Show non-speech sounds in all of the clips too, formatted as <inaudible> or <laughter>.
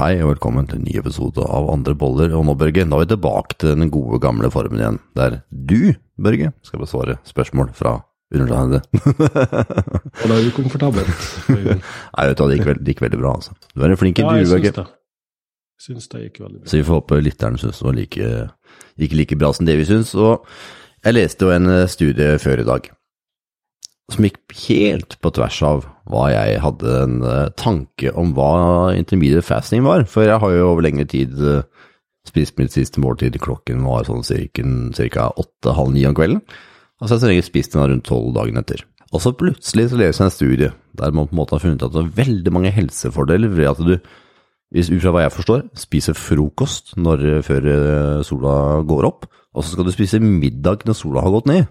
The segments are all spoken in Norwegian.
Hei og velkommen til en ny episode av Andre boller. Og nå, Børge, da er vi tilbake til den gode, gamle formen igjen, der du, Børge, skal besvare spørsmål fra undertegnede. Og det er ukomfortabelt. <laughs> Nei, vet du, det gikk, veld, det gikk veldig bra, altså. Du er en flink Ja, intervjuer, syns Børge. syns det gikk veldig bra. Så vi får håpe lytteren syns det like, gikk like bra som det vi syns. Og jeg leste jo en eh, studie før i dag som gikk helt på tvers av hva jeg hadde en eh, tanke om hva intermediate fasting var. For jeg har jo over lengre tid eh, spist mitt siste måltid. Klokken var sånn ca. åtte-halv ni om kvelden. Og så har jeg så lenge spist den rundt tolv dagen etter. Og så plutselig så leser jeg en studie der man på en måte har funnet at det er veldig mange helsefordeler ved at du hvis ut fra hva jeg forstår, spiser frokost når, før eh, sola går opp, og så skal du spise middag når sola har gått ned.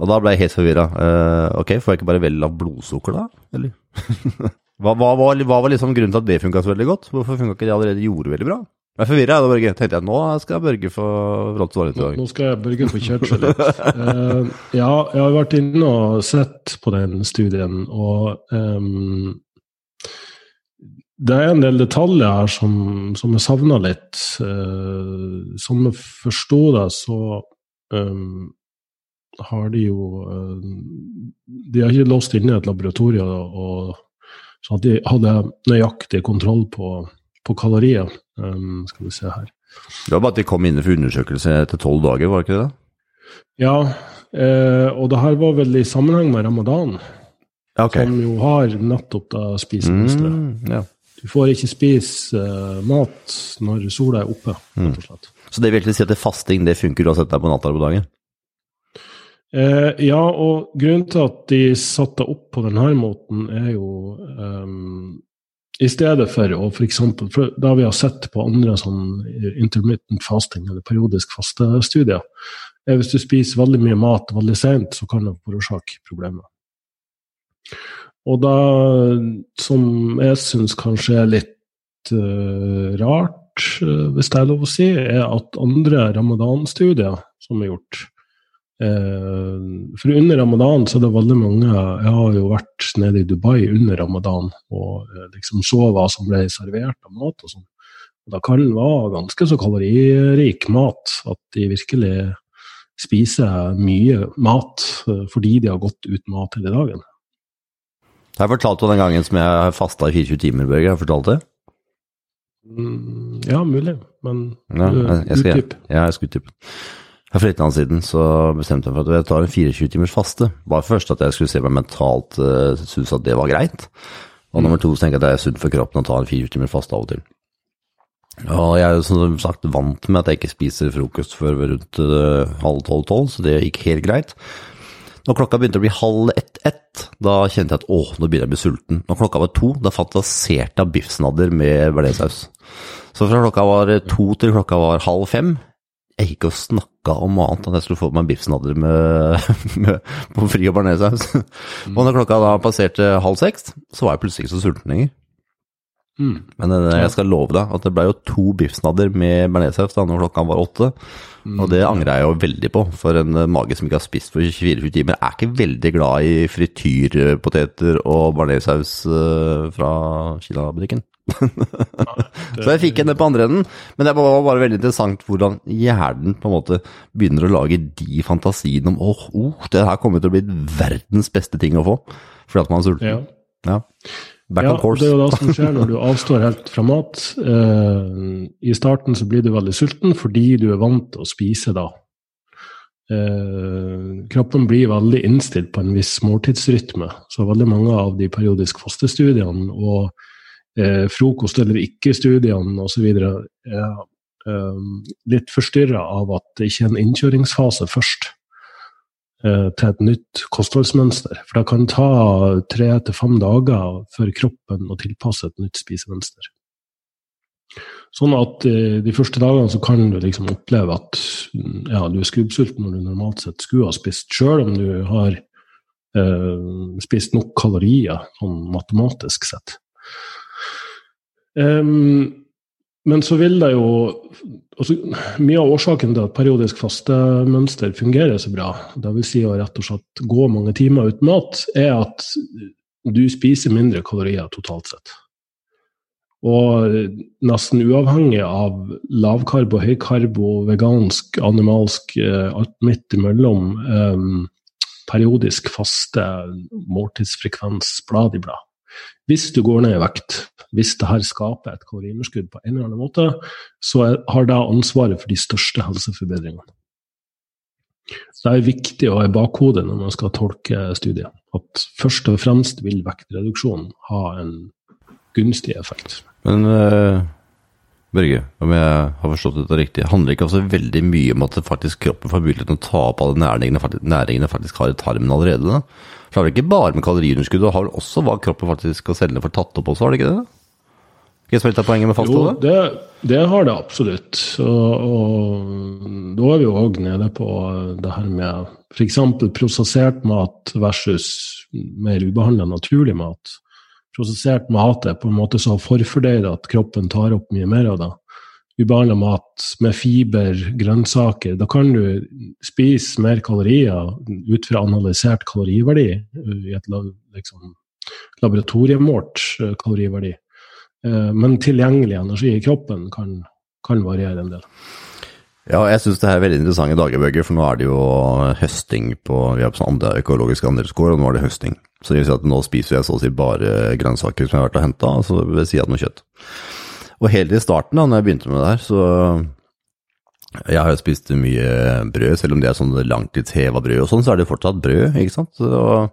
Og da ble jeg helt forvirra. ok, får jeg ikke bare veldig lavt blodsukker da, eller? <laughs> hva, hva, hva, hva var liksom grunnen til at det funka så veldig godt? Hvorfor funka ikke det allerede gjorde veldig bra? Jeg er forvirra, Børge. Tenkte jeg nå skal Børge få svare litt i dag. nå skal jeg Børge få kjørt seg litt. uh, ja, jeg har vært inne og sett på den studien, og um, det er en del detaljer her som, som jeg savna litt. Uh, som jeg forsto det, så ehm, har de jo eh, De har ikke låst inne i et laboratorium, og, så at de hadde nøyaktig kontroll på, på kalorier. Um, skal vi se her. Det var bare at de kom inne for undersøkelse etter tolv dager, var det ikke det? Ja, eh, og det her var vel i sammenheng med ramadan, okay. som jo har nettopp det spisemønsteret. Mm, ja. Du får ikke spise eh, mat når sola er oppe, rett og slett. Så det vil egentlig si at det fasting det funker uansett det er på natta eller på dagen? Eh, ja, og grunnen til at de satte opp på denne måten, er jo um, i stedet for å eksempel, Da vi har sett på andre sånn intermittent fasting, eller periodisk fastestudier, er hvis du spiser veldig mye mat veldig sent, så kan det forårsake problemer. Og det som jeg syns kanskje er litt uh, rart, eh, hvis det er lov å si, er at andre ramadan-studier som er gjort For under ramadan så er det veldig mange Jeg har jo vært nede i Dubai under ramadan og eh, liksom så hva som ble servert av mat og sånn. Og Det kan være ganske så kaloririk mat at de virkelig spiser mye mat eh, fordi de har gått uten mat hele dagen. Jeg fortalte den gangen som jeg fasta i 24 timer, Børge. Jeg fortalt det? Mm, ja, mulig, men Ja, eh, jeg, jeg skal, jeg. For litt siden så bestemte jeg meg for at jeg tar en 24 timers faste. Bare først at jeg skulle se meg mentalt uh, synes at det var greit. Og nummer to så tenker jeg at det er sunt for kroppen å ta en 24 timers faste av og til. Og jeg er som sagt vant med at jeg ikke spiser frokost før rundt uh, halv tolv-tolv, så det gikk helt greit. Når klokka begynte å bli halv ett-ett, da kjente jeg at åh, nå begynner jeg å bli sulten. Når klokka var to, da fantaserte jeg biffsnadder med bearnéssaus. Så fra klokka var to til klokka var halv fem, jeg gikk og snakka om annet enn at jeg skulle få meg biffsnadder med, <laughs> med pommes frites og bearnéssaus. Og når klokka da passerte halv seks, så var jeg plutselig ikke så sulten lenger. Mm. Men eh, jeg skal love deg at det ble jo to biffsnadder med bearnéssaus da når klokka var åtte. Og det angrer jeg jo veldig på, for en eh, mage som ikke har spist for 24 timer, er ikke veldig glad i frityrpoteter og bearnéssaus eh, fra Kina-butikken. <laughs> Så jeg fikk henne på andre enden, men det var bare veldig interessant hvordan hjernen på en måte begynner å lage de fantasiene om åh, oh, det her kommer til å bli verdens beste ting å få, fordi at man er sulten. Ja. Ja. Back ja, on course. Det er jo det som skjer når du avstår helt fra mat. Eh, I starten så blir du veldig sulten fordi du er vant til å spise da. Eh, kroppen blir veldig innstilt på en viss måltidsrytme. Så veldig mange av de periodisk faste-studiene og eh, frokost- eller ikke-studiene osv. er eh, litt forstyrra av at det ikke er en innkjøringsfase først eh, til et nytt kostholdsmønster. For det kan ta tre til fem dager for kroppen å tilpasse et nytt spisemønster. Sånn at eh, de første dagene så kan du liksom oppleve at ja, du er skrubbsulten når du normalt sett skulle ha spist, sjøl om du har eh, spist nok kalorier sånn matematisk sett. Em, men så vil det jo altså, Mye av årsaken til at periodisk fastemønster fungerer så bra, dvs. Si å rett og slett gå mange timer uten mat, er at du spiser mindre kalorier totalt sett. Og nesten uavhengig av lavkarbo, høykarbo, vegansk, animalsk, eh, alt midt imellom, um, periodisk faste, måltidsfrekvens, blad i blad. Hvis du går ned i vekt, hvis det her skaper et kaloriunderskudd på en eller annen måte, så har det ansvaret for de største helseforbedringene. Så det er viktig å ha i bakhodet når man skal tolke studiet, at først og fremst vil vektreduksjonen ha en gunstig effekt. Men uh, Børge, om jeg har forstått dette riktig, handler ikke også veldig mye om at faktisk kroppen får mulighet til å ta opp alle næringene, næringene faktisk har i tarmen allerede? Da? For det er ikke bare med kaloriunderskudd, det har vel også hva kroppen faktisk og cellene får tatt opp også, har det ikke det? Ikke som litt av poenget med fastholdet? Jo, det, det, har det absolutt. Og, og da er vi jo òg nede på det her med f.eks. prosessert mat versus mer ubehandla naturlig mat prosessert mat er på en måte så forfordøyd at kroppen tar opp mye mer av det. Ubehandla mat med fiber, grønnsaker, da kan du spise mer kalorier ut fra analysert kaloriverdi i et liksom, laboratoriemålt eh, kaloriverdi. Eh, men tilgjengelig energi i kroppen kan, kan variere en del. Ja, jeg syns det er veldig interessante dager, Bøgge, for nå er det jo høsting på Vi har på sånn økologisk andreskår, og nå er det høsting. Så det vil si at nå spiser jeg så å si bare grønnsaker som jeg har vært og henta, altså ved siden av noe kjøtt. Og helt i starten, da når jeg begynte med det her, så Jeg har jo spist mye brød, selv om det er sånn langtidsheva brød og sånn, så er det fortsatt brød, ikke sant. Er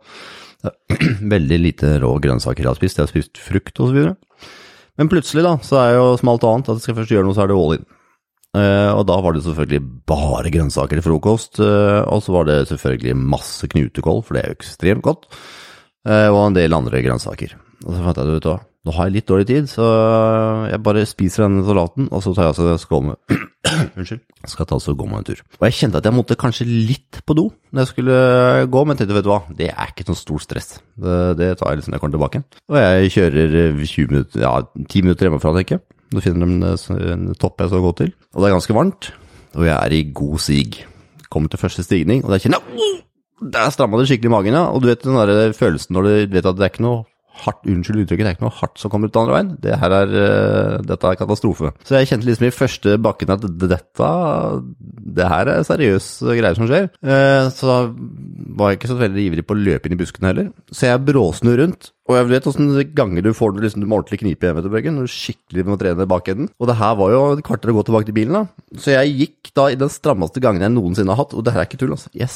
<clears throat> veldig lite rå grønnsaker jeg har spist. Jeg har spist frukt og så videre. Men plutselig, da, så er jo som alt annet at skal først gjøre noe, så er det all in. Uh, og da var det selvfølgelig bare grønnsaker til frokost. Uh, og så var det selvfølgelig masse knutekål, for det er jo ekstremt godt. Eh, og en del andre grønnsaker. Og så fant jeg ut at nå har jeg litt dårlig tid, så jeg bare spiser denne salaten, og så tar jeg altså skål med <clears throat> Unnskyld. Jeg skal ta og gå meg en tur. Og jeg kjente at jeg måtte kanskje litt på do når jeg skulle gå, men tenkte vet du hva, det er ikke noe stort stress. Det, det tar jeg liksom når jeg kommer tilbake. Og jeg kjører 20 minutter, ja, 10 minutter hjemmefra, tenker jeg. Da finner de en topp jeg skal gå til. Og det er ganske varmt, og jeg er i god sig. Kommer til første stigning, og der kjenner jeg der stramma det skikkelig i magen, ja. Og du vet den der følelsen når du vet at det er ikke noe hardt, unnskyld uttrykket, det er ikke noe hardt som kommer ut den andre veien. Det her er, uh, dette er katastrofe. Så jeg kjente liksom i første bakken at dette, det her er seriøse greier som skjer. Uh, så da var jeg ikke så veldig ivrig på å løpe inn i buskene heller. Så jeg bråsnur rundt. Og jeg vet åssen ganger du får liksom, du må ordentlig knipe igjen, vet du, Børgen, når du skikkelig må trene bakenden. Og det her var jo et kvarter å gå tilbake til bilen, da. Så jeg gikk da i den strammeste gangen jeg noensinne har hatt, og det her er ikke tull, altså. Jeg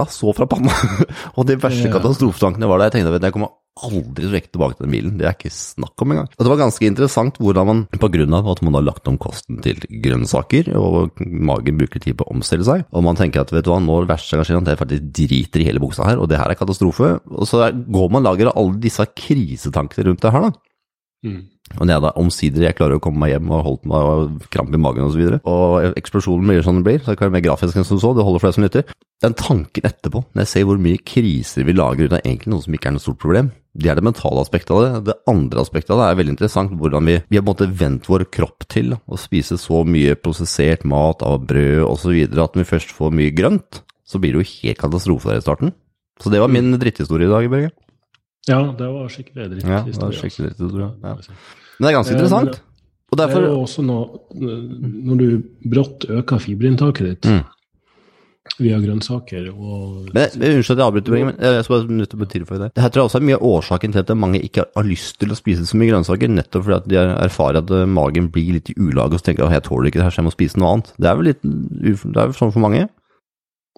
svetta så fra panna. <laughs> og de verste ja. katastrofetankene var da jeg tenkte at jeg kommer aldri direkte tilbake til den bilen. Det er ikke snakk om engang. Og det var ganske interessant hvordan man, på grunn av at man har lagt om kosten til grønnsaker, og magen bruker tid på å omstille seg, og man tenker at vet du hva, nå er det verste som skjer, at jeg faktisk driter i hele buksa her, og det her er katastrofe, og så går man og lager alle disse krisetankene rundt det her, da. Mm. Og når jeg da omsider jeg klarer å komme meg hjem og holdt meg og krampe i magen osv., og, så og eksplosjonen blir sånn den blir, så det kan være mer grafisk enn som så, det holder for deg som lytter. Den tanken etterpå, når jeg ser hvor mye kriser vi lager ut av egentlig noe som ikke er noe stort problem, det er det mentale aspektet av det. Det andre aspektet av det er veldig interessant, hvordan vi, vi har på en måte vent vår kropp til å spise så mye prosessert mat av brød osv. at når vi først får mye grønt, så blir det jo helt katastrofe der i starten. Så det var min dritthistorie i dag, Børge. Ja, det var skikkelig dritt. Ja, det var skikkelig dritthistorie. Ja. Men det er ganske interessant. Og derfor... Det er jo også noe, når du brått øker fiberinntaket ditt mm. via grønnsaker og men, Unnskyld at jeg avbryter, men jeg skal bare nødt til å tilføye det. Det her tror jeg også er mye av årsaken til at mange ikke har lyst til å spise så mye grønnsaker, nettopp fordi at de erfarer at eh, magen blir litt i ulag og så tenker at jeg tåler ikke det her, så jeg må spise noe annet. Det er vel litt, det er sånn for mange?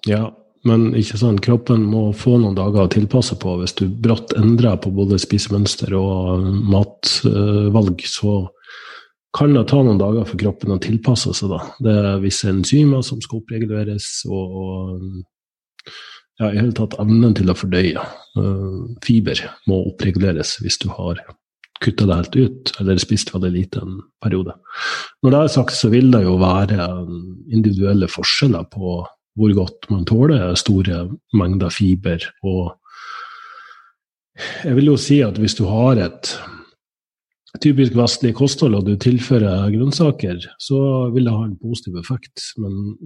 Ja, men ikke sånn, kroppen må få noen dager å tilpasse på. Hvis du brått endrer på både spisemønster og matvalg, så kan det ta noen dager for kroppen å tilpasse seg. da. Det er visse enzymer som skal oppreguleres, og, ja, i hele tatt evnen til å fordøye. Uh, fiber må oppreguleres hvis du har kutta det helt ut, eller spist veldig lite en periode. Når det er sagt, så vil det jo være individuelle forskjeller på hvor godt man tåler store mengder fiber. Og jeg vil jo si at hvis du har et typisk vestlig kosthold og du tilfører grønnsaker, så vil det ha en positiv effekt. Men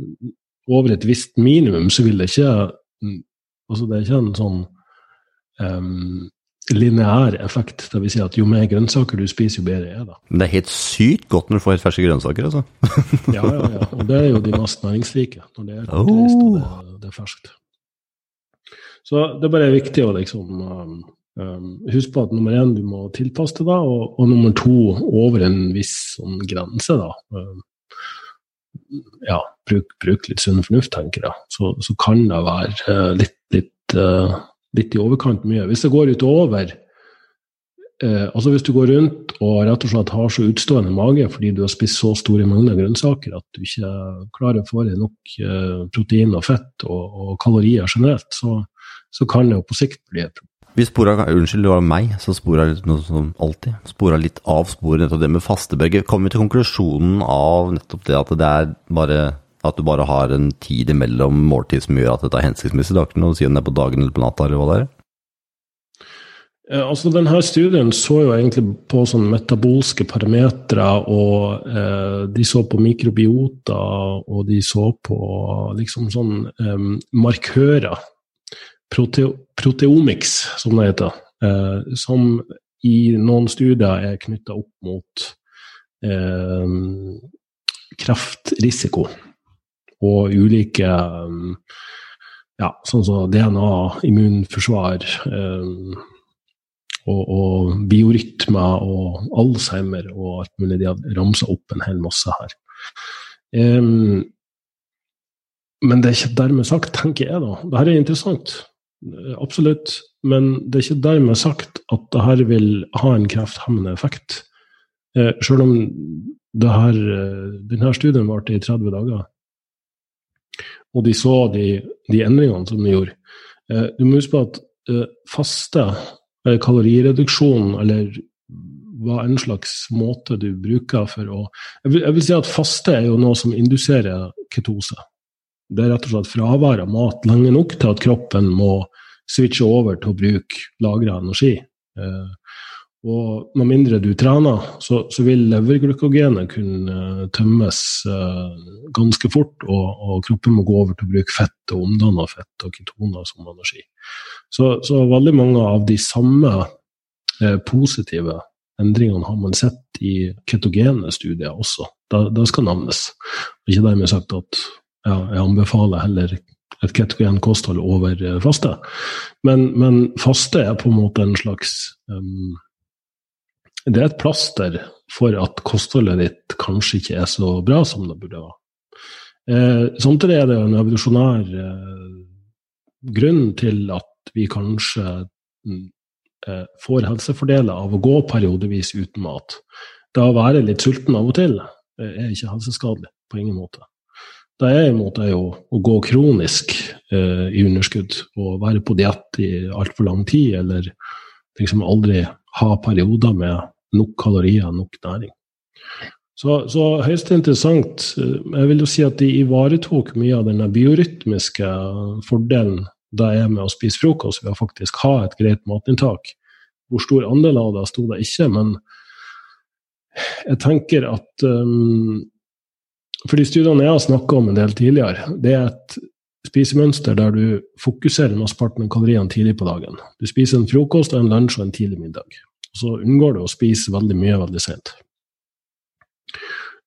over et visst minimum så vil det ikke Altså det er ikke en sånn um, lineær effekt. Det vil si at jo mer grønnsaker du spiser, jo bedre er det. Men det er helt sykt godt når du får helt ferske grønnsaker, altså. <laughs> ja, ja, ja. Og det er jo de mest næringsrike når det er kortreist og det, det er ferskt. Så det er bare viktig å liksom um, um, huske på at nummer én, du må tilpasse deg, og, og nummer to, over en viss sånn grense, da. Um, ja, bruk, bruk litt sunn fornuft, tenker jeg. Så, så kan det være uh, litt, litt, eh, litt i overkant mye. Hvis det går utover eh, altså Hvis du går rundt og rett og slett har så utstående mage fordi du har spist så store mengder grønnsaker at du ikke klarer å få i nok eh, protein og fett og, og kalorier generelt, så, så kan det jo på sikt bli et problem. Vi spora, unnskyld, det var meg som spora litt noe som alltid. Spora litt av sporet, nettopp det med fasteburger. Kommer vi til konklusjonen av nettopp det at det er bare at du bare har en tid imellom måltid som gjør at dette er hensiktsmessig? Det har ikke noe å si om det er på dagen eller på natta, eller hva det er? Eh, altså denne Studien så jo egentlig på sånne metabolske parametere, og eh, de så på mikrobiota, og de så på liksom sånn eh, markører. Prote proteomics, som det heter. Eh, som i noen studier er knytta opp mot eh, kreftrisiko og ulike eh, ja, sånn som DNA, immunforsvar eh, og, og biorytmer og Alzheimer og alt mulig. De har ramsa opp en hel masse her. Um, men det er ikke dermed sagt, tenker jeg da. Dette er interessant, absolutt. Men det er ikke dermed sagt at dette vil ha en krefthemmende effekt. Uh, selv om denne studien varte i 30 dager, og de så de, de endringene som de gjorde. Eh, du må huske på at eh, faste eller kalorireduksjon, eller hva en slags måte du bruker for å jeg vil, jeg vil si at faste er jo noe som induserer ketose. Det er rett og slett fravær av mat lenge nok til at kroppen må switche over til å bruke lagra energi. Eh, og med mindre du trener, så, så vil leverglykogenet kunne eh, tømmes eh, ganske fort, og, og kroppen må gå over til å bruke fett og omdanna fett og ketoner som energi. Så, så veldig mange av de samme eh, positive endringene har man sett i ketogene studier også. Det, skal nevnes. Ikke dermed sagt at ja, jeg anbefaler heller et ketogen kosthold over eh, faste. Men, men faste er på en måte en slags um, Det er et plaster for at kostholdet ditt kanskje ikke er så bra som det burde være. Eh, samtidig er det en evolusjonær eh, grunn til at vi kanskje mm, eh, får helsefordeler av å gå periodevis uten mat. Det å være litt sulten av og til eh, er ikke helseskadelig på ingen måte. Det er imot er jo å gå kronisk eh, i underskudd og være på diett i altfor lang tid, eller liksom aldri ha perioder med nok kalorier, nok næring. Så, så høyst interessant. Eh, Jeg vil jo si at de ivaretok mye av denne biorytmiske fordelen det er med å spise frokost ved å faktisk ha et greit matinntak. Hvor stor andel av det sto det ikke, men jeg tenker at um, For de studiene jeg har snakka om en del tidligere, det er et spisemønster der du fokuserer mesteparten av kaloriene tidlig på dagen. Du spiser en frokost, en lunsj og en tidlig middag. Så unngår du å spise veldig mye veldig sent.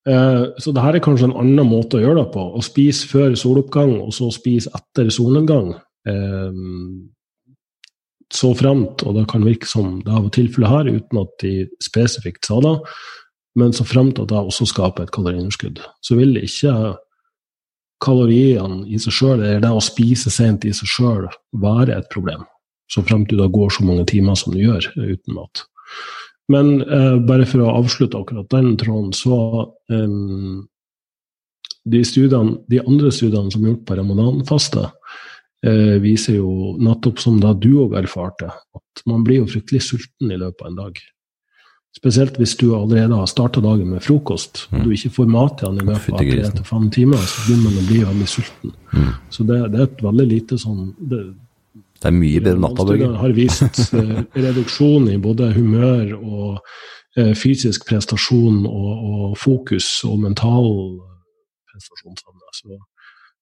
Eh, Så det her er kanskje en annen måte å gjøre det på. Å spise før soloppgang, og så spise etter solnedgang. Eh, Så fremt, og det kan virke som det er tilfellet her, uten at de spesifikt sa det, men så fremt at det også skaper et kaloriunderskudd, så vil ikke kaloriene i seg sjøl, eller det å spise sent i seg sjøl, være et problem. Så fremt du da går så mange timer som du gjør uten mat. Men eh, bare for å avslutte akkurat den tråden, så eh, de, studiene, de andre studiene som er gjort på ramadanfaste, eh, viser jo nettopp som da du òg erfarte, at man blir jo fryktelig sulten i løpet av en dag. Spesielt hvis du allerede har starta dagen med frokost, og du ikke får mat igjen i løpet av tre til fem timer, så begynner man å bli veldig sulten. Mm. Så det, det er et veldig lite sånn det, Det er mye bedre nattaburger. Har vist eh, reduksjon i både humør og eh, fysisk prestasjon og, og fokus og mental prestasjonsevne. Så,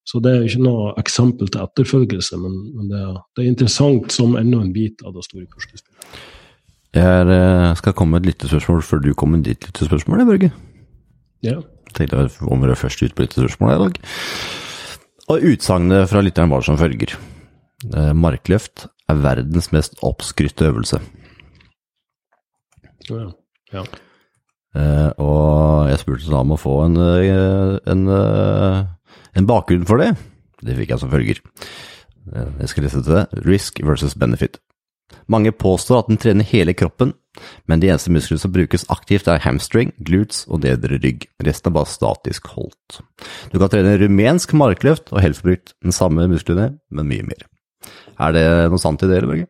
Så det er ikke noe eksempel til etterfølgelse, men, men det, er, det, er, interessant som enda en bit av det store puslespillet. Jeg eh, skal komme med et lyttespørsmål før du kommer med ditt lyttespørsmål, Børge. Ja. Tenkte jeg om dere først ut på lyttespørsmålet i dag. Og utsagnet fra lytteren var som følger. Eh, markløft er verdens mest oppskrytte øvelse. Ja. ja. Uh, og jeg spurte da om å få en, en, en, bakgrunn for det. Det fikk jeg som følger. Jeg skal lese til det. Risk versus benefit. Mange påstår at den trener hele kroppen, men de eneste musklene som brukes aktivt er hamstring, glutes og nedre rygg. Resten er bare statisk holdt. Du kan trene rumensk markløft og brukt den samme musklene, men mye mer. Er det noe sant i det, eller, Børge?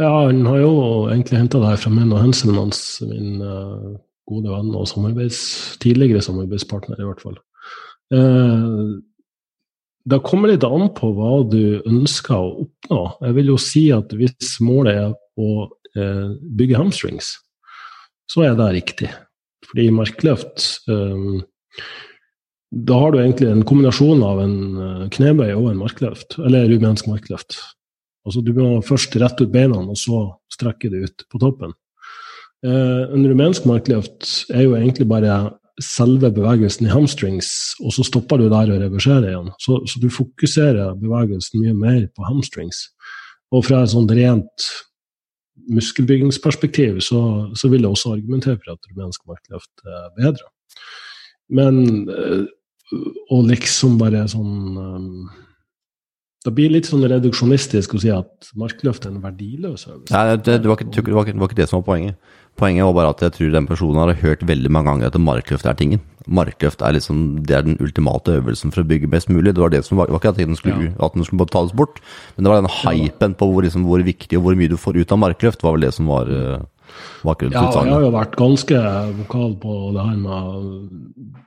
Ja, han har jo egentlig henta det her fra Menno hans, min uh, gode venn og samarbeids, tidligere samarbeidspartner, i hvert fall. Uh, det kommer litt an på hva du ønsker å oppnå. Jeg vil jo si at hvis målet er å uh, bygge hamstrings, så er det riktig. Fordi markløft Da har du egentlig en kombinasjon av en knebøy og en markløft, eller rumensk markløft. Altså Du må først rette ut beina, og så strekke det ut på toppen. Eh, en rumensk markløft er jo egentlig bare selve bevegelsen i hamstrings, og så stopper du der og reverserer igjen. Så, så du fokuserer bevegelsen mye mer på hamstrings. Og fra et sånt rent muskelbyggingsperspektiv så, så vil jeg også argumentere for at rumensk markløft er bedre. Men å liksom bare sånn um, det blir litt sånn reduksjonistisk å si at markløft er en verdiløs øvelse. Nei, det, det, var ikke, det, var ikke, det, var ikke, det som var poenget. Poenget var bare at jeg tror den personen har hørt veldig mange ganger at markløft er tingen. Markløft er liksom, det er den ultimate øvelsen for å bygge best mulig. Det var det som var, var ikke at den skulle, ja. at den skulle tas bort, men det var den hypen på hvor, liksom, hvor, viktig og hvor mye du får ut av markløft, var vel det som var uh, bakgrunnen. Ja, jeg har jo vært ganske vokal på det her med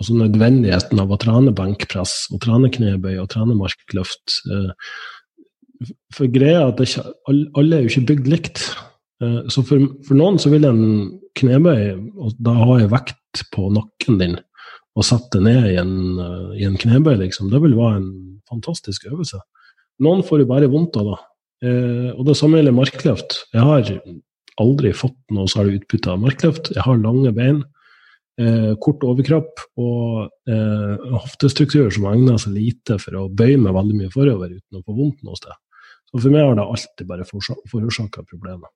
altså nødvendigheten av å trene benkpress og trene knebøy og trene markløft. Eh, for greia er at ikke, alle er jo ikke bygd likt. Eh, så for, for, noen så vil en knebøy, og da har jeg vekt på nakken din, og sette ned i en, eh, i en knebøy, liksom, det vil være en fantastisk øvelse. Noen får jo bare vondt av det. Og det samme gjelder markløft. Jeg har aldri fått noe særlig utbytte av markløft. Jeg har lange bein eh, kort overkropp og eh, hoftestruktur som egner seg lite for å bøye meg veldig mye forover uten å få vondt noe sted. Så for meg har det alltid bare forårsaka problemer.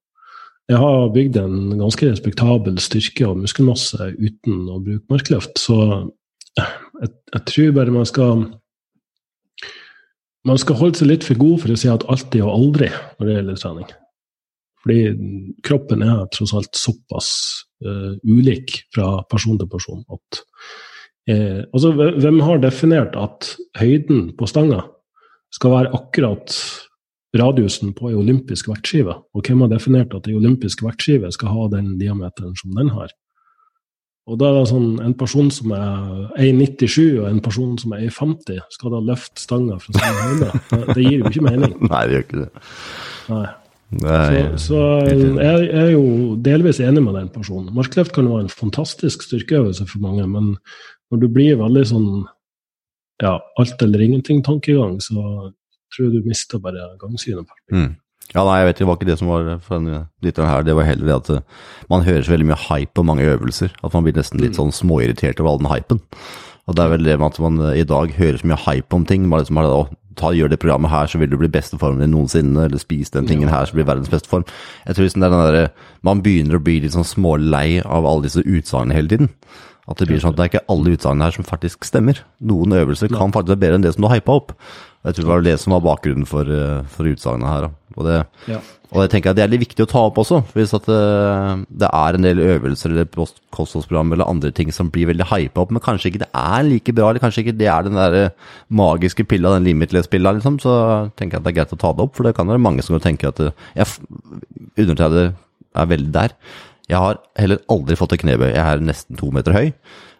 Jeg har bygd en ganske respektabel styrke og muskelmasse uten å bruke markløft, så jeg, jeg tror bare man skal man skal holde seg litt for god for å si at alltid og aldri når det gjelder trening. Fordi kroppen er tross alt såpass uh, ulik fra person til person at uh, Altså, hvem har definert at høyden på stanga skal være akkurat radiusen på ei olympisk vektskive? Og hvem har definert at ei olympisk vektskive skal ha den diameteren som den har? Og da er det sånn, En person som er 1,97 og en person som er 1,50, skal da løfte stanga fra samme høyde? Det gir jo ikke mening. <laughs> Nei, det gjør ikke det. Nei. Så, så, jeg er jo delvis enig med den personen. Markløft kan være en fantastisk styrkeøvelse for mange, men når du blir veldig sånn ja, alt eller ingenting-tankegang, så tror jeg du mister bare gangsynet. Mm. Ja, nei, jeg vet det var ikke det som var for denne lytteren her. Det var heller det at eh, man hører så veldig mye hype på mange øvelser. At man blir nesten litt mm. sånn småirritert over all den hypen. Og det er vel det med at man eh, i dag hører så mye hype om ting. Man liksom har det, ta, gjør det programmet her, så vil du bli beste formen din noensinne, eller spis den tingen her, så blir verdens beste form. Jeg tror liksom det er den der, Man begynner å bli litt sånn smålei av alle disse utsagnene hele tiden. At det blir sånn at det er ikke alle utsagn her som faktisk stemmer. Noen øvelser kan faktisk være bedre enn det som du hypa opp. Jeg tror det var det som var bakgrunnen for, eh, for utsagnet her. Og det, ja. og jeg tenker at det er litt viktig å ta opp også. Hvis at det, eh, det er en del øvelser eller kostholdsprogram eller andre ting som blir veldig hypa opp, men kanskje ikke det er like bra, eller kanskje ikke det er den der eh, magiske pilla, den limitless-pilla, liksom, så tenker jeg at det er greit å ta det opp. For det kan være mange som tenker at jeg undertegnede er veldig der. Jeg har heller aldri fått et knebøy. Jeg er nesten to meter høy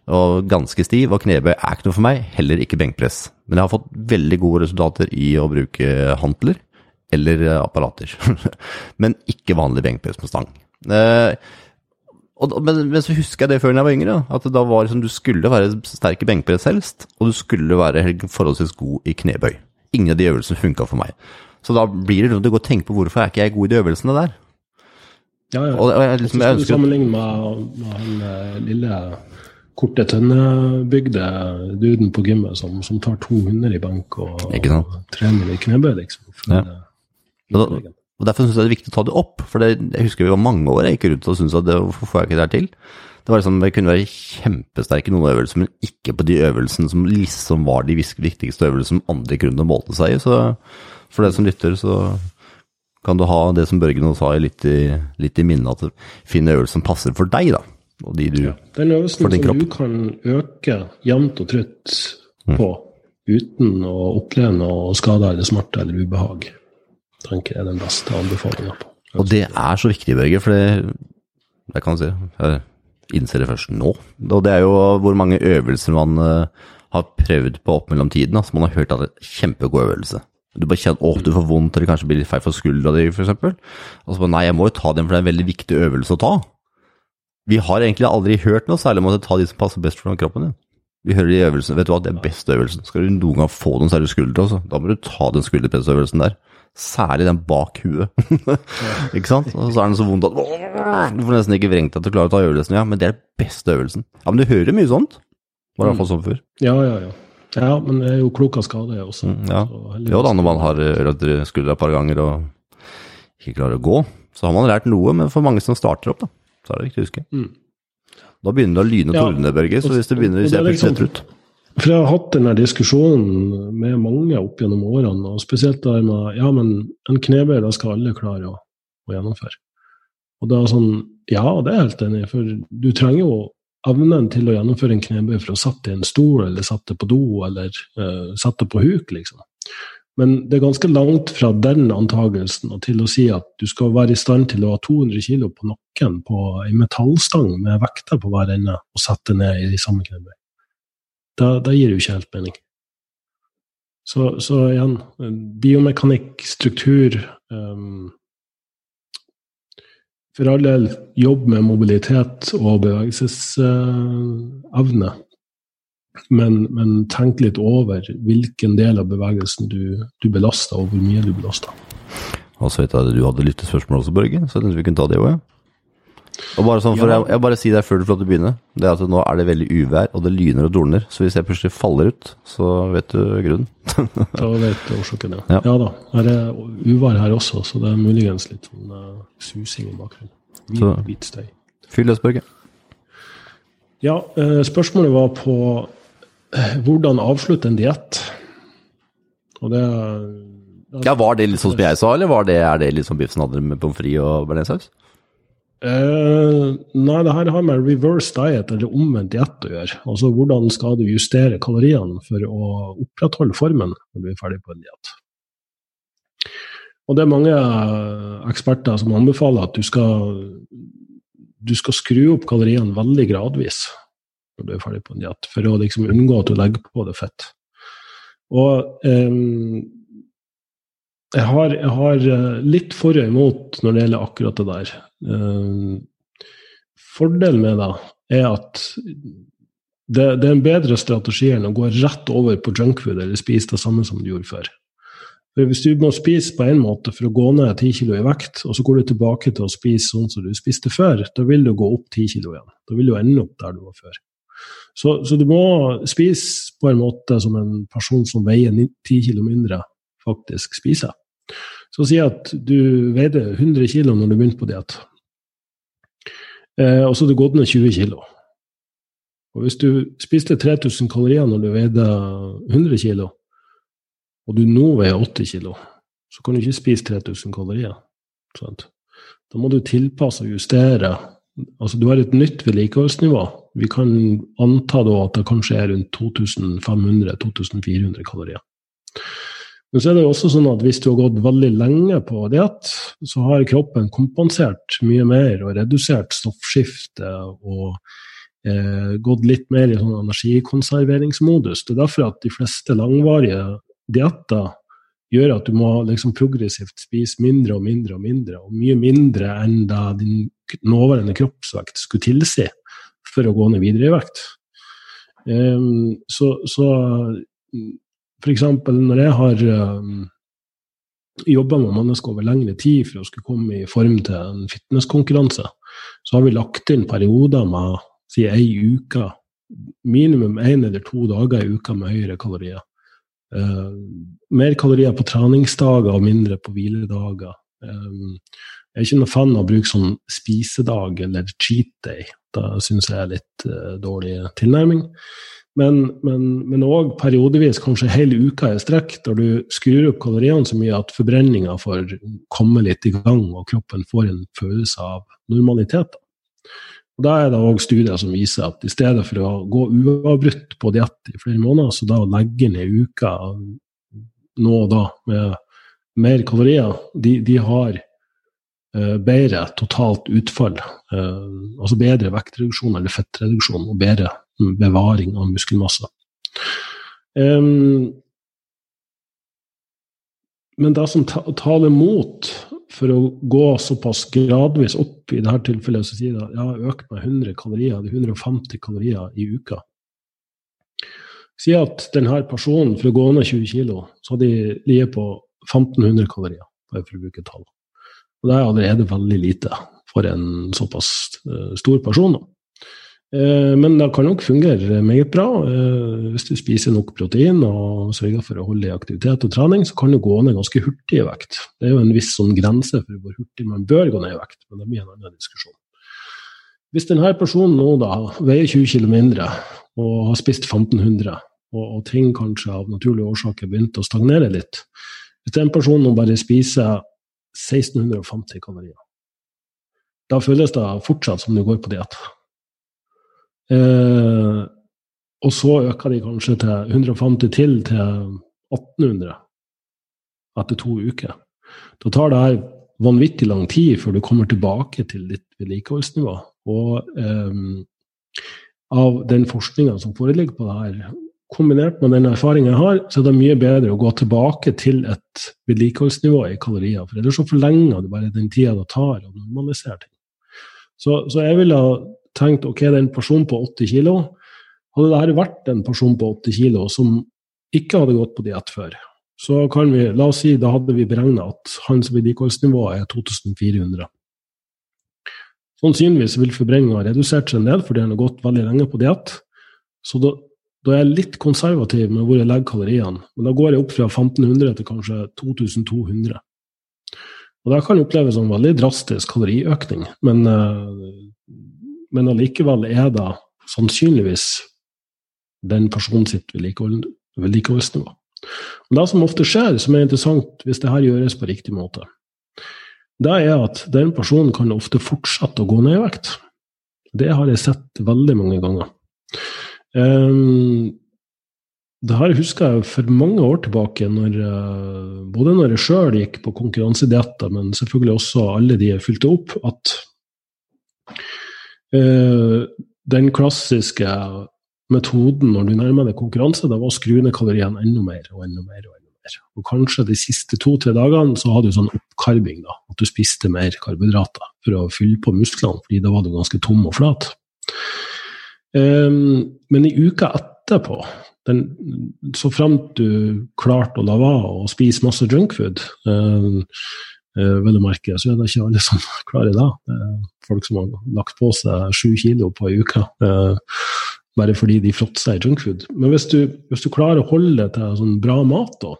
og ganske stiv, og knebøy er ikke noe for meg, heller ikke benkpress. Men jeg har fått veldig gode resultater i å bruke hantler eller apparater. <laughs> Men ikke vanlig benkpress med stang. Eh, men, men så husker jeg det før da jeg var yngre, at da var liksom, du skulle være sterk i benkpress helst, og du skulle være forholdsvis god i knebøy. Ingen av de øvelsene funka for meg. Så da blir det rundt å gå og tenke på hvorfor er ikke jeg god i de øvelsene der. Ja, ja. Og, jeg, liksom, jeg ønsker Sammenlignet med, med han eh, lille korte tønnebygde duden på gymmet som, som tar 200 i benk og, og trener i knebøy, liksom. Ja. eh, Og da- Og Derfor syns jeg det er viktig å ta det opp. For det, jeg husker vi var mange år jeg gikk rundt og syntes at det, hvorfor får jeg ikke det her til? Det var liksom, Jeg kunne være kjempesterk i noen øvelser, men ikke på de øvelsene som liksom var de viktigste øvelsene som andre kunne målte seg i. Så for deg som lytter, så kan du ha det som Børge nå sa litt i, litt i minnet, at finn øvelser øvelse som passer for deg, da. Og de du Ja. Den øvelsen For din som du kan øke jevnt og trutt Mm. på uten å oppleve noe skade eller smerte eller ubehag, tenker jeg er den beste anbefalinga på. Og det er så viktig, Børge, for det Jeg kan si Jeg innser det først nå. Og det er jo hvor mange øvelser man eh, har prøvd på opp mellom tiden. som man har hørt at det er kjempegod øvelse. Du bare kjenner at du får vondt, eller kanskje blir litt feil for skuldra di, f.eks. Og så bare nei, jeg må jo ta den, for det er en veldig viktig øvelse å ta. Vi har egentlig aldri hørt noe særlig om å ta de som passer best for kroppen din. Vi hører de øvelsene, vet du hva, det er beste øvelsen. Skal du noen gang få noen særlig skuldre, altså, da må du ta den skulderpressøvelsen der. Særlig den bak huet. <laughs> ikke sant? Og så er den så vondt at du får nesten ikke vrengt deg til å klare å ta øvelsen. Ja, men det er den beste øvelsen. Ja, men du hører mye sånt. Var det iallfall sånn før. Ja, ja, ja. Ja, men det er jo klok av skade også. Mm, ja. Jo da, når man har rødt skuldra et par ganger og ikke klarer å gå, så har man lært noe, men for mange som starter opp, da, så er det viktig å huske. Mm. Da begynner det å lyne og tordne, Børge, så hvis det begynner å se liksom- ut For jeg har hatt denne diskusjonen med mange opp gjennom årene, og spesielt der med ja, men en knebøy da skal alle klare å, å gjennomføre. Og det er sånn, ja, det er jeg helt enig i, for du trenger jo evnen til å gjennomføre en knebøy for å sette i en stol, eller sette på do, eller uh, sette på huk, liksom. Men det er ganske langt fra den antagelsen og til å si at du skal være i stand til å ha 200 kg på nakken på en metallstang med vekter på hver ende og sette ned i de samme knebøy. Det, gir jo ikke helt mening. Så, så igjen, biomekanikk, struktur um, For all del, jobb med mobilitet og bevegelsesevne. men, men tenk litt over hvilken del av bevegelsen du, du belaster, og hvor mye du belaster. Og så vet jeg at du hadde lyttespørsmål også, Børge, så jeg tenkte vi kunne ta det òg. Og bare sånn, for jeg, jeg bare sier det før du får lov til å begynne, det er at nå er det veldig uvær, og det lyner og dorner, så hvis jeg plutselig faller ut, så vet du grunnen. <laughs> Da vet du årsaken, ja. Ja. ja. da. Her er uvær her også, så det er muligens litt sånn uh, susing i bakgrunnen. Hvit, hvit støy. Fyll løs, Børge. Ja, uh, spørsmålet var på uh, hvordan avslutte en diett. Og det Ja, var det litt sånn som jeg sa, eller var det, er det litt sånn biff snadder med pommes frites og bearnéssaus? Eh, nei, det her har med reverse diet, eller omvendt diett, å gjøre. Altså hvordan skal du justere kaloriene for å opprettholde formen når du er ferdig på en diett. Og det er mange eh, eksperter som anbefaler at du skal, du skal skru opp kaloriene veldig gradvis når du er ferdig på en diett, for å liksom unngå at du legger på det fett. Og eh, jeg har, jeg har eh, litt for og imot når det gjelder akkurat det der. Eh, Fordelen med det er at det, det er en bedre strategi enn å gå rett over på junkfood eller spise det samme som du gjorde før. For Hvis du må spise på en måte for å gå ned 10 kilo i vekt, og så går du tilbake til å spise sånn som du spiste før, da vil du gå opp 10 kilo igjen. Da vil du ende opp der du var før. Så, så du må spise på en måte som en person som veier 10 kilo mindre, faktisk spiser. Så si at du veide 100 kg når du begynte på diett. Eh, og så har du gått ned 20 kg. Og hvis du spiste 3000 kalorier når du veide 100 kg, og du nå veier 80 kg, så kan du ikke spise 3000 kalorier. Sant? Da må du tilpasse og justere. Altså, du har et nytt vedlikeholdsnivå. Vi kan anta da at det kanskje er rundt 2500-2400 kalorier. Men så er det jo også sånn at hvis du har gått veldig lenge på diett, så har kroppen kompensert mye mer og redusert stoffskifte og eh, gått litt mer i sånn energikonserveringsmodus. Det er derfor at de fleste langvarige dietter gjør at du må liksom progressivt spise mindre og mindre og mindre, og mye mindre enn da din nåværende kroppsvekt skulle tilsi for å gå ned videre i vekt. Um, så, så eksempel når jeg har um, jobba med mennesker over lengre tid for å skulle komme i form til en fitnesskonkurranse, så har vi lagt inn perioder med si ei uke, minimum én eller to dager i uka med høyere kalorier. Uh, mer kalorier på treningsdager og mindre på hviledager. Um, jeg er ikke noe fan av å bruke sånn spisedag eller cheat day. Da syns jeg er litt uh, dårlig tilnærming. Men òg periodevis, kanskje hele uka i strekk, der du skrur opp kaloriene så mye at forbrenninga får komme litt i gang, og kroppen får en følelse av normalitet. Og Da er det òg studier som viser at i stedet for å gå uavbrutt på diett i flere måneder, så da å legge ned uka nå og da med mer kalorier, de, de har uh, bedre totalt utfall. Uh, altså bedre vektreduksjon eller fettreduksjon og bedre bevaring av muskelmasse. Um, men det som taler mot for å gå såpass gradvis opp, i dette tilfellet så sier det at jeg har økt med 100 kalorier, det er 150 kalorier i uka. Si at denne personen, for å gå ned 20 kg, så hadde de ligget på 1500 kalorier, bare for å bruke tall. Og det er allerede veldig lite for en såpass uh, stor person. Da. Eh, men det kan nok fungere meget bra. Eh, hvis du spiser nok protein og sørger for å holde i aktivitet og trening, så kan du gå ned ganske hurtig i vekt. Det er jo en viss sånn grense for hvor hurtig man bør gå ned i vekt, men det blir en annen diskusjon. Hvis denne personen nå da veier 20 kg mindre og har spist 1500, og, og ting kanskje av naturlige årsaker begynte å stagnere litt Hvis den personen nå bare spiser 1650 kalorier, da føles det fortsatt som du går på diett. Eh, og så øker de kanskje til 150 til til 1800 etter to uker. Da tar det her vanvittig lang tid før du kommer tilbake til ditt vedlikeholdsnivå. Og eh, av den forskninga som foreligger på det her, kombinert med den erfaringen jeg har, så er det mye bedre å gå tilbake til et vedlikeholdsnivå i kalorier. For ellers så forlenger du bare den tida det tar å normalisere ting. Så, så jeg ville tenkt ok, det er en person på 80 kg. Hadde dette vært en person på 80 kg som ikke hadde gått på diett før, så kan vi, la oss si, da hadde vi beregna at hans vedlikeholdsnivå er 2400. Sannsynligvis vil forbrenninga ha redusert seg en del fordi han har gått veldig lenge på diett. Så da, da, er jeg litt konservativ med hvor jeg legger kaloriene. Men da går jeg opp fra 1500 til kanskje 2200. Og Det kan oppleves som veldig drastisk kaloriøkning, men uh, men allikevel er det sannsynligvis den personen sitt vedlikeholdsnivå. Det som ofte skjer, som er interessant hvis det her gjøres på riktig måte, det er at den personen kan ofte fortsette å gå ned i vekt. Det har jeg sett veldig mange ganger. Um, det her husker jeg for mange år tilbake, når, uh, både når jeg sjøl gikk på konkurransedietter, men selvfølgelig også alle de jeg fylte opp, at Eh, den klassiske metoden når du nærmer deg konkurranse, det var å skru ned kaloriene enda mer og enda mer. Og enda mer. Og kanskje de siste to-tre dagene så hadde du sånn oppkarving, da, at du spiste mer karbohydrater for å fylle på musklene, fordi da var du ganske tom og flat. Um, men i uka etterpå, den, så fremt du klarte å la være å spise masse junkfood, um, uh, vel å merke, så er det ikke alle som <laughs> klarer det. Uh, folk som har lagt på seg sju kilo på ei uke. Eh, bare fordi de fråtser i junkfood. Men hvis du, hvis du, klarer å holde det til sånn bra mat, da,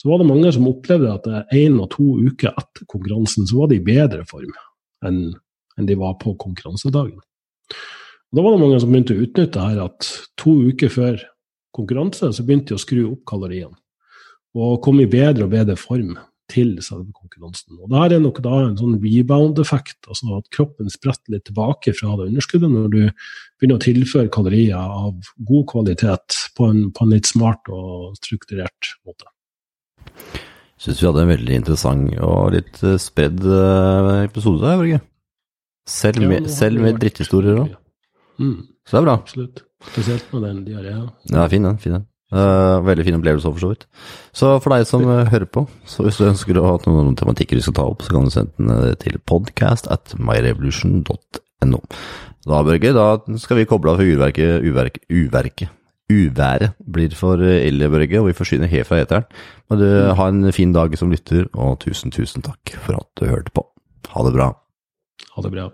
så var det mange som opplevde at én og to uker etter konkurransen så var de i bedre form enn, enn de var på konkurransedagen. Og da var det mange som begynte å utnytte her at to uker før konkurranse så begynte de å skru opp kaloriene. Og kom i bedre og bedre form til selve konkurransen. Og Der er nok da en sånn rebound-effekt, altså at kroppen spretter litt tilbake fra det underskuddet når du begynner å tilføre kalorier av god kvalitet på en, på en litt smart og strukturert måte. Jeg syns vi hadde en veldig interessant og litt eh, spredd eh, episode her, Børge. Selv, med, selv med dritthistorier òg. Mm. Så det er bra. Absolutt. Spesielt med den diareen. Ja, fin den. fin den. Uh, veldig fin opplevelse for så vidt. Så for deg som uh, hører på, så hvis du ønsker å ha noen, tematikker vi skal ta opp, så kan du sende den uh, til podcast at myrevolution.no. Da, Børge, da skal vi koble av for uverket, uverket, uverket. Uværet blir for ille, Børge, og vi forsyner helt fra eteren. Men du, ha en fin dag som lytter, og tusen, tusen takk for at du hørte på. Ha det bra. Ha det bra.